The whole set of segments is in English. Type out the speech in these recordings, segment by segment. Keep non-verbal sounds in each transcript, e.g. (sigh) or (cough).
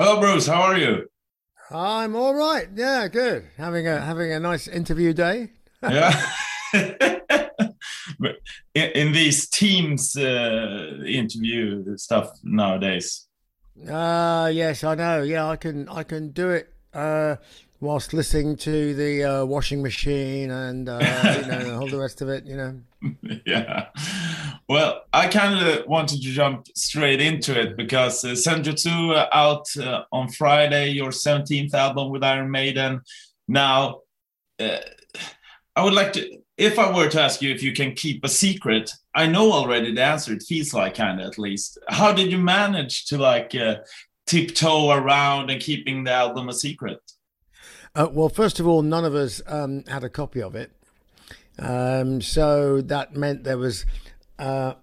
Hello, Bruce. How are you? I'm all right. Yeah, good. Having a having a nice interview day. yeah. (laughs) (laughs) in, in, these teams uh, interview stuff nowadays. Uh yes, I know. Yeah, I can I can do it uh, whilst listening to the uh, washing machine and uh, you know all the rest of it. You know. (laughs) yeah. Well, I kind of wanted to jump straight into it because uh, Senjutsu uh, out uh, on Friday, your 17th album with Iron Maiden. Now, uh, I would like to, if I were to ask you if you can keep a secret, I know already the answer. It feels like kind of at least. How did you manage to like uh, tiptoe around and keeping the album a secret? Uh, well, first of all, none of us um, had a copy of it. Um, so that meant there was uh,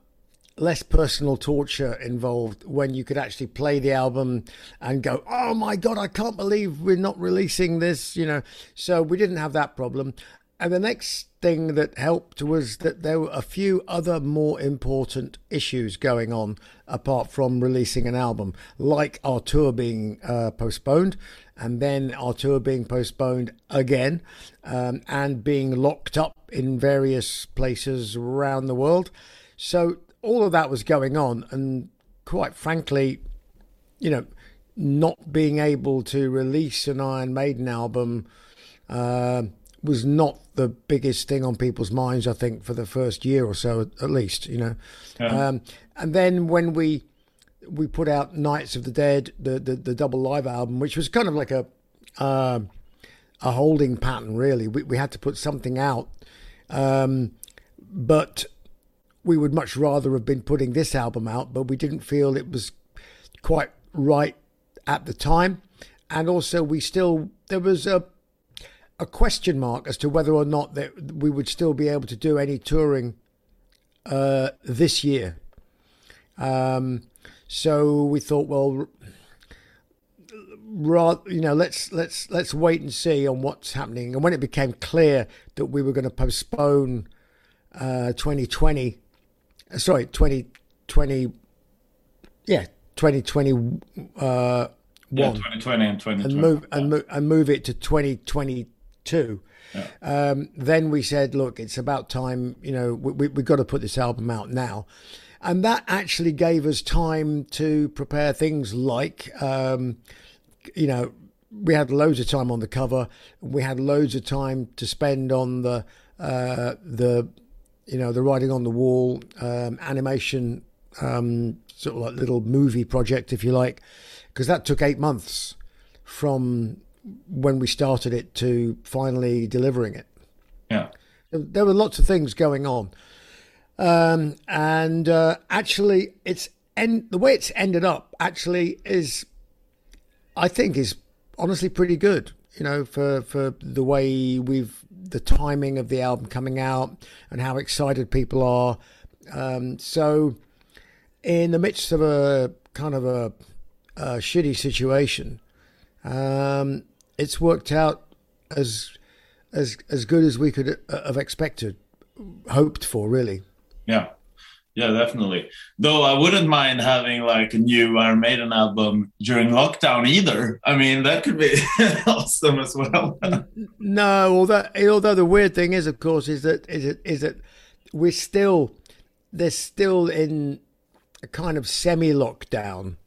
less personal torture involved when you could actually play the album and go, oh my God, I can't believe we're not releasing this, you know. So we didn't have that problem. And the next thing that helped was that there were a few other more important issues going on apart from releasing an album, like our tour being uh, postponed, and then our tour being postponed again, um, and being locked up in various places around the world. So all of that was going on, and quite frankly, you know, not being able to release an Iron Maiden album. Uh, was not the biggest thing on people's minds, I think, for the first year or so, at least, you know. Yeah. Um, and then when we we put out Nights of the Dead, the, the, the double live album, which was kind of like a uh, a holding pattern, really. We, we had to put something out, um, but we would much rather have been putting this album out, but we didn't feel it was quite right at the time. And also, we still there was a a question mark as to whether or not that we would still be able to do any touring uh, this year. Um, so we thought, well, rather, you know, let's let's let's wait and see on what's happening. And when it became clear that we were going to postpone uh, 2020, uh, sorry, 2020, yeah, 2020. Uh, yeah, 2020 and 2020. And move, and, move, and move it to 2020 two. Yeah. Um, then we said, look, it's about time, you know, we, we, have got to put this album out now. And that actually gave us time to prepare things like, um, you know, we had loads of time on the cover. We had loads of time to spend on the, uh, the, you know, the writing on the wall, um, animation, um, sort of like little movie project, if you like, because that took eight months from when we started it to finally delivering it. Yeah. There were lots of things going on. Um, and uh, actually, it's and the way it's ended up actually is, I think, is honestly pretty good. You know, for for the way we've the timing of the album coming out and how excited people are. Um, so, in the midst of a kind of a, a shitty situation, um, it's worked out as as as good as we could uh, have expected, hoped for, really. Yeah, yeah, definitely. Though I wouldn't mind having like a new Iron Maiden album during lockdown either. I mean, that could be (laughs) awesome as well. no, although although the weird thing is, of course, is that is it is that we're still they're still in a kind of semi lockdown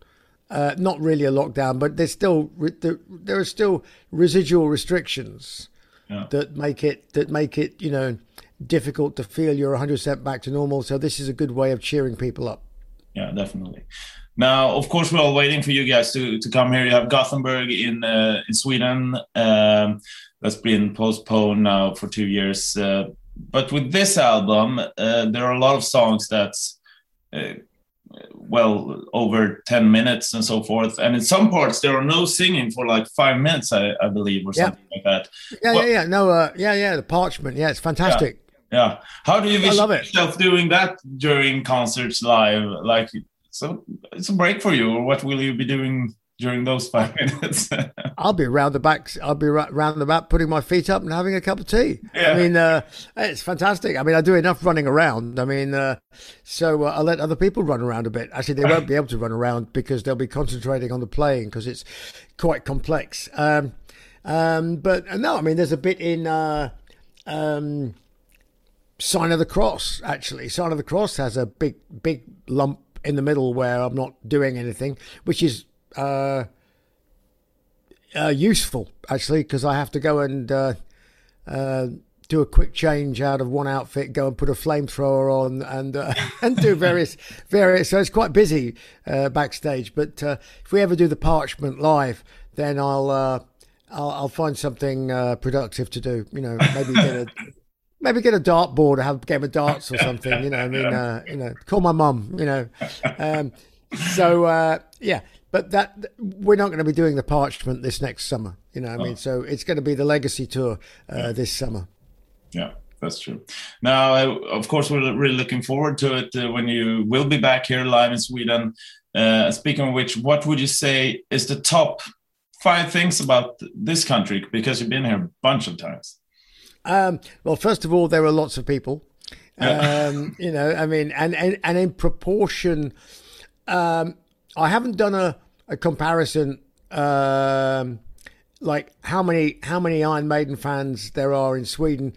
uh, not really a lockdown, but there's still there, there are still residual restrictions yeah. that make it that make it you know difficult to feel you're 100 percent back to normal. So this is a good way of cheering people up. Yeah, definitely. Now, of course, we're all waiting for you guys to, to come here. You have Gothenburg in uh, in Sweden. Um, that's been postponed now for two years. Uh, but with this album, uh, there are a lot of songs that's uh, well over 10 minutes and so forth. And in some parts there are no singing for like five minutes i, I believe or something like that. Yeah well, yeah yeah. No uh, yeah yeah the parchment. Yeah it's fantastic. Yeah, yeah. how do you it. yourself doing that during concerts live? Like so it's a break for you or what will you be doing during those five (laughs) minutes I'll be around the back. I'll be around the back, putting my feet up and having a cup of tea. Yeah. I mean, uh, it's fantastic. I mean, I do enough running around. I mean, uh, so uh, I'll let other people run around a bit. Actually, they won't be able to run around because they'll be concentrating on the playing because it's quite complex. Um, um, but uh, no, I mean, there's a bit in uh, um, Sign of the Cross. Actually, Sign of the Cross has a big, big lump in the middle where I'm not doing anything, which is uh, uh, useful actually because I have to go and uh, uh, do a quick change out of one outfit, go and put a flamethrower on, and uh, (laughs) and do various various. So it's quite busy uh, backstage. But uh, if we ever do the parchment live, then I'll I'll, I'll, find something productive to do. You know, maybe get a. (laughs) Maybe get a dartboard or have a game of darts or something, you know. I mean, you know, call my mum, you know. Um, so yeah, but that we're not going to be doing the parchment this next summer. You know, I mean, oh. so it's going to be the legacy tour uh, yeah. this summer. Yeah, that's true. Now, of course, we're really looking forward to it uh, when you will be back here live in Sweden. Uh, speaking of which, what would you say is the top five things about this country? Because you've been here a bunch of times. Um, well, first of all, there are lots of people. Yeah. Um, you know, I mean, and and, and in proportion. Um, I haven't done a, a comparison um, like how many how many Iron Maiden fans there are in Sweden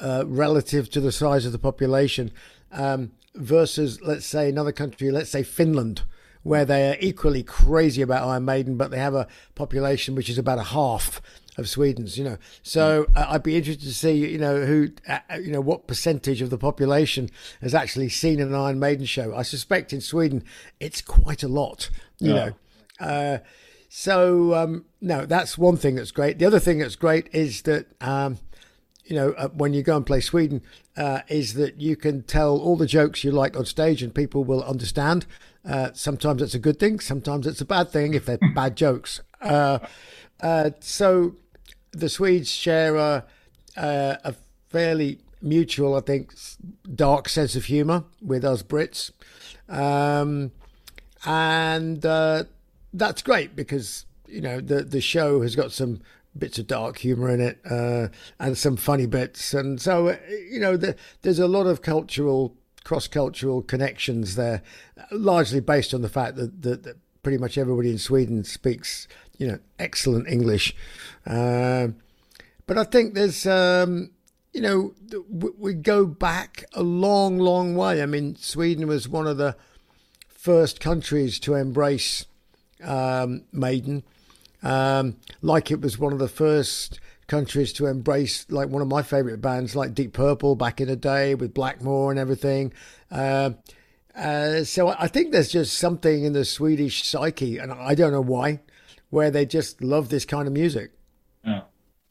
uh, relative to the size of the population um, versus let's say another country, let's say Finland, where they are equally crazy about Iron Maiden, but they have a population which is about a half of Sweden's, you know. So uh, I'd be interested to see, you know, who, uh, uh, you know, what percentage of the population has actually seen an Iron Maiden show. I suspect in Sweden it's quite a lot, you yeah. know. Uh, so um, no, that's one thing that's great. The other thing that's great is that. Um, you know, uh, when you go and play Sweden, uh, is that you can tell all the jokes you like on stage and people will understand. sometimes it's a good thing, sometimes it's a bad thing if they're (laughs) bad jokes. so the Swedes share a, a, a fairly mutual, I think, dark sense of humour with us Brits. Um, and uh, that's great because, you know, the, the show has got some bits of dark humour in it uh, and some funny bits. And so, uh, you know, the, there's a lot of cultural, cross cultural connections there, largely based on the fact that, that, that pretty much everybody in Sweden speaks you know, excellent English. Uh, but I think there's, um, you know, we go back a long, long way. I mean, Sweden was one of the first countries to embrace um, Maiden, um, like it was one of the first countries to embrace like one of my favorite bands like Deep Purple back in the day with Blackmore and everything. Uh, uh, so I think there's just something in the Swedish psyche, and I don't know why where they just love this kind of music. Yeah,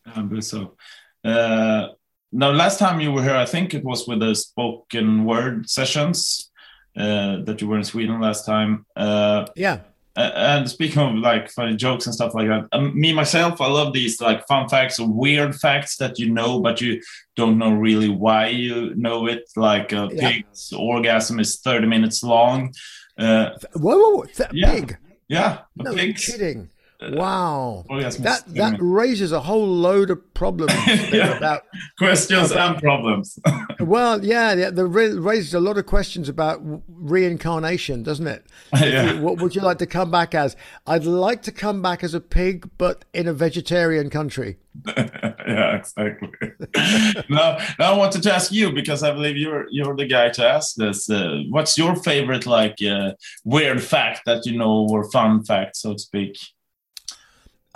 I believe so. Uh, now, last time you were here, I think it was with the spoken word sessions uh, that you were in Sweden last time. Uh, yeah. And speaking of like funny jokes and stuff like that, um, me myself, I love these like fun facts or weird facts that you know, but you don't know really why you know it. Like a yeah. pig's orgasm is thirty minutes long. Uh, whoa, whoa, whoa. yeah. pig? Yeah, no pig's, kidding. Wow. Oh, that that raises a whole load of problems (laughs) yeah. about questions about, and problems. (laughs) well, yeah, yeah, the raises a lot of questions about reincarnation, doesn't it? (laughs) yeah. What would you like to come back as? I'd like to come back as a pig, but in a vegetarian country. yeah, exactly. now, now I wanted to ask you because I believe you're you're the guy to ask this. Uh, what's your favorite like uh, weird fact that you know or fun fact, so to speak?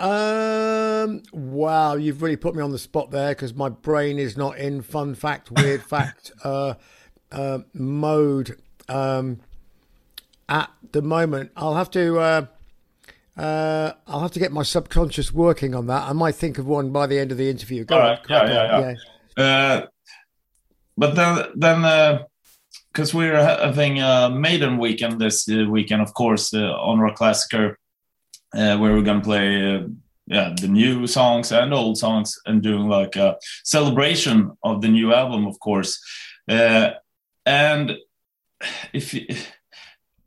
Um. Wow, you've really put me on the spot there because my brain is not in fun fact, weird (laughs) fact, uh, uh, mode. Um, at the moment, I'll have to. Uh, uh, I'll have to get my subconscious working on that. I might think of one by the end of the interview. Go All right. yeah, yeah, yeah, yeah. Uh, but then, then, uh because uh, we're having a Maiden weekend this uh, weekend, of course, uh, on Rockklassiker uh, where we're gonna play uh, yeah the new songs and old songs and doing like a celebration of the new album, of course. Uh, and if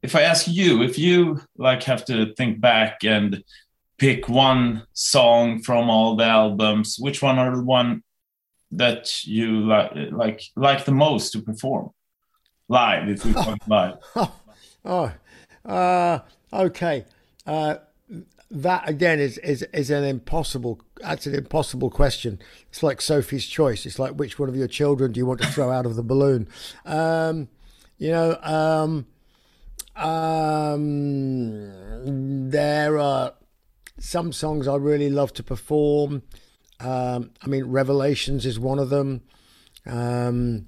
if I ask you, if you like have to think back and pick one song from all the albums, which one are the one that you like like like the most to perform live? If we (laughs) talk live. oh, uh, okay. Uh, that again is, is is an impossible that's an impossible question. It's like sophie's choice. It's like which one of your children do you want to throw out of the balloon? Um, you know um, um, there are some songs i really love to perform. Um, i mean revelations is one of them. Um,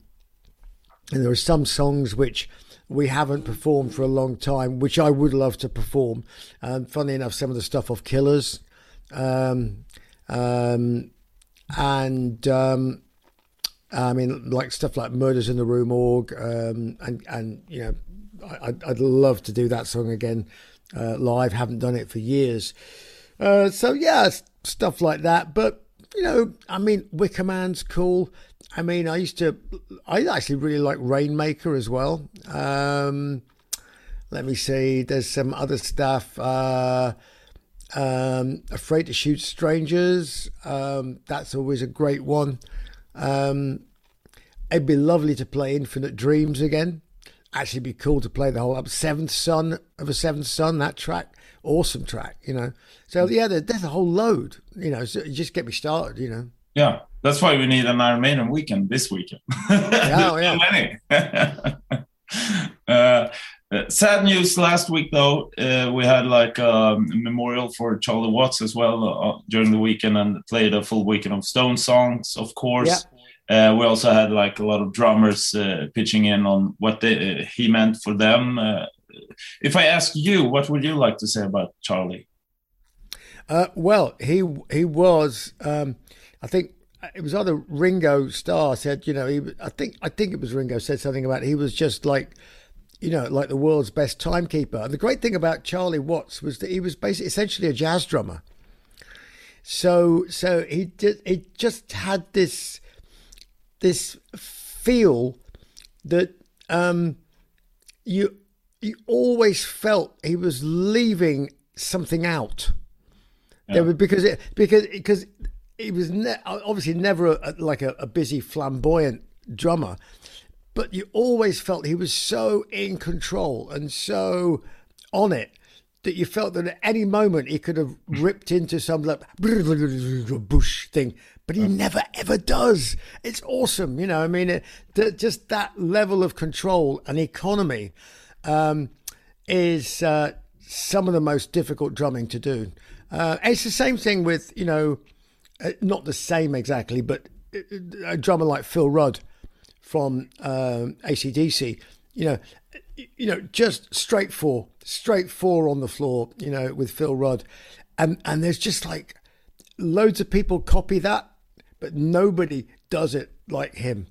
and there are some songs which we haven't performed for a long time, which I would love to perform. Um, funny enough, some of the stuff of Killers, um, um, and um, I mean, like stuff like Murders in the Rue Morgue, um, and and you know, I, I'd love to do that song again uh, live. Haven't done it for years, uh, so yeah, stuff like that. But you know, I mean, Wicker Man's cool. I mean, I used to, I actually really like Rainmaker as well. Um, let me see, there's some other stuff. Uh, um, Afraid to Shoot Strangers, um, that's always a great one. Um, it'd be lovely to play Infinite Dreams again. Actually, be cool to play the whole up Seventh Son of a Seventh Son. That track, awesome track, you know. So yeah, there's a whole load, you know. So just get me started, you know. Yeah, that's why we need an Iron Maiden weekend this weekend. Oh, (laughs) yeah. (laughs) uh, sad news last week though. Uh, we had like a memorial for Charlie Watts as well uh, during the weekend and played a full weekend of Stone songs, of course. Yeah. Uh, we also had like a lot of drummers uh, pitching in on what they, uh, he meant for them. if I ask you, what would you like to say about Charlie? well, he he was. Um, I think it was either Ringo Starr said, you know, he, I think I think it was Ringo said something about he was just like, you know, like the world's best timekeeper. And the great thing about Charlie Watts was that he was basically essentially a jazz drummer. So so he did he just had this this feel that um, you you always felt he was leaving something out. Yeah. There was, because it, because because he was ne- obviously never a, like a, a busy, flamboyant drummer, but you always felt he was so in control and so on it that you felt that at any moment he could have ripped into some like bush thing, but he never ever does. It's awesome, you know. I mean, it, just that level of control and economy um, is uh, some of the most difficult drumming to do. Uh, it's the same thing with you know uh, not the same exactly, but a drummer like Phil Rudd from um, AC/DC, you know, you know, just straight four, straight four on the floor, you know, with Phil Rudd, and and there's just like loads of people copy that, but nobody does it like him.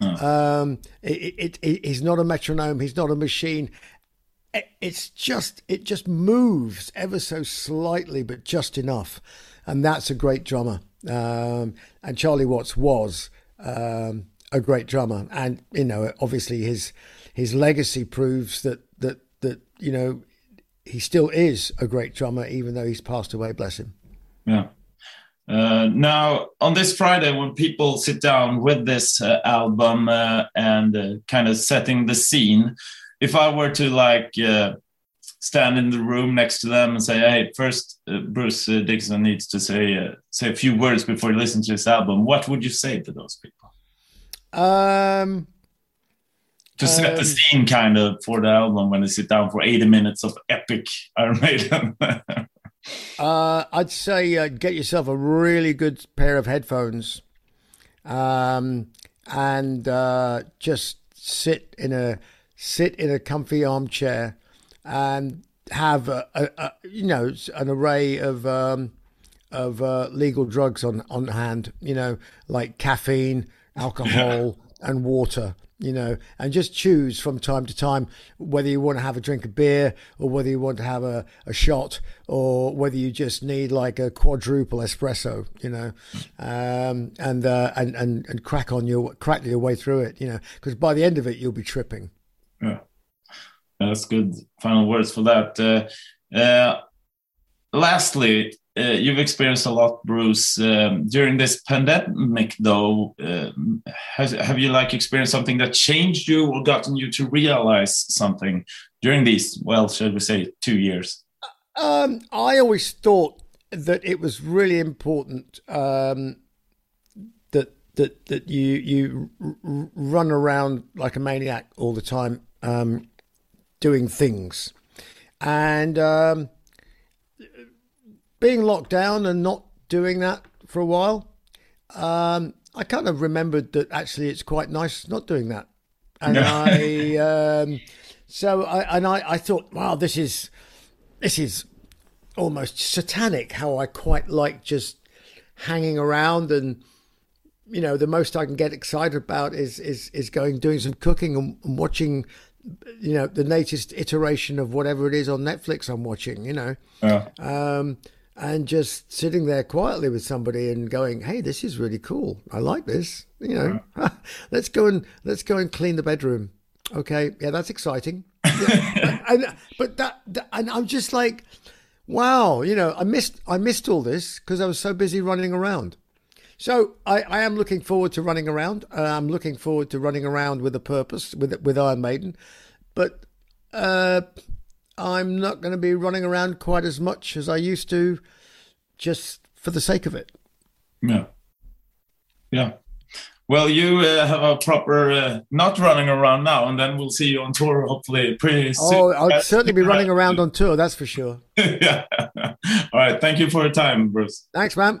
Um, it, it, it, he's not a metronome. He's not a machine. it's just it just moves ever so slightly, but just enough, and that's a great drummer. Um, and Charlie Watts was um, a great drummer, and you know, obviously his his legacy proves that that that you know he still is a great drummer, even though he's passed away. Bless him. Yeah. Uh, now, on this Friday, when people sit down with this uh, album uh, and uh, kind of setting the scene, if I were to like uh, stand in the room next to them and say, "Hey, first, uh, Bruce uh, Dickinson needs to say uh, say a few words before you listen to this album." What would you say to those people? Um, to set um, the scene, kind of, for the album when they sit down for eighty minutes of epic (laughs) Iron Maiden. uh, I'd say uh, get yourself a really good pair of headphones, um, and uh, just sit in a sit in a comfy armchair and have a, a, a you know an array of um, of uh, legal drugs on on hand. You know, like caffeine, alcohol, and water. You know, and just choose from time to time whether you want to have a drink of beer or whether you want to have a, a shot or whether you just need like a quadruple espresso. You know, um, and, uh, and and and crack on your crack your way through it. You know, because by the end of it you'll be tripping. Yeah. That's good final words for that. Uh, uh, lastly, uh, you've experienced a lot, Bruce, um, during this pandemic. Though, uh, has, have you like experienced something that changed you or gotten you to realize something during these? Well, should we say two years? Um, I always thought that it was really important um, that that that you you run around like a maniac all the time, um, doing things, and um, being locked down and not doing that for a while, um, I kind of remembered that actually it's quite nice not doing that. And I, um, so I, and I, I thought, wow, this is, this is almost satanic how I quite like just hanging around and, you know, the most I can get excited about is, is, is going, doing some cooking and, and watching you know the latest iteration of whatever it is on Netflix I'm watching. You know, yeah. um, and just sitting there quietly with somebody and going, "Hey, this is really cool. I like this. You know, yeah. (laughs) let's go and let's go and clean the bedroom." Okay, yeah, that's exciting. Yeah. (laughs) and, but that, that, and I'm just like, wow, you know, I missed I missed all this because I was so busy running around. So I, I am looking forward to running around. Uh, I'm looking forward to running around with a purpose with with Iron Maiden, but uh, I'm not going to be running around quite as much as I used to just for the sake of it. Yeah. Yeah. Well, you uh, have a proper uh, not running around now, and then we'll see you on tour hopefully pretty soon. Oh, I'll certainly be running around on tour, that's for sure. (laughs) yeah. All right. Thank you for your time, Bruce. Thanks, man.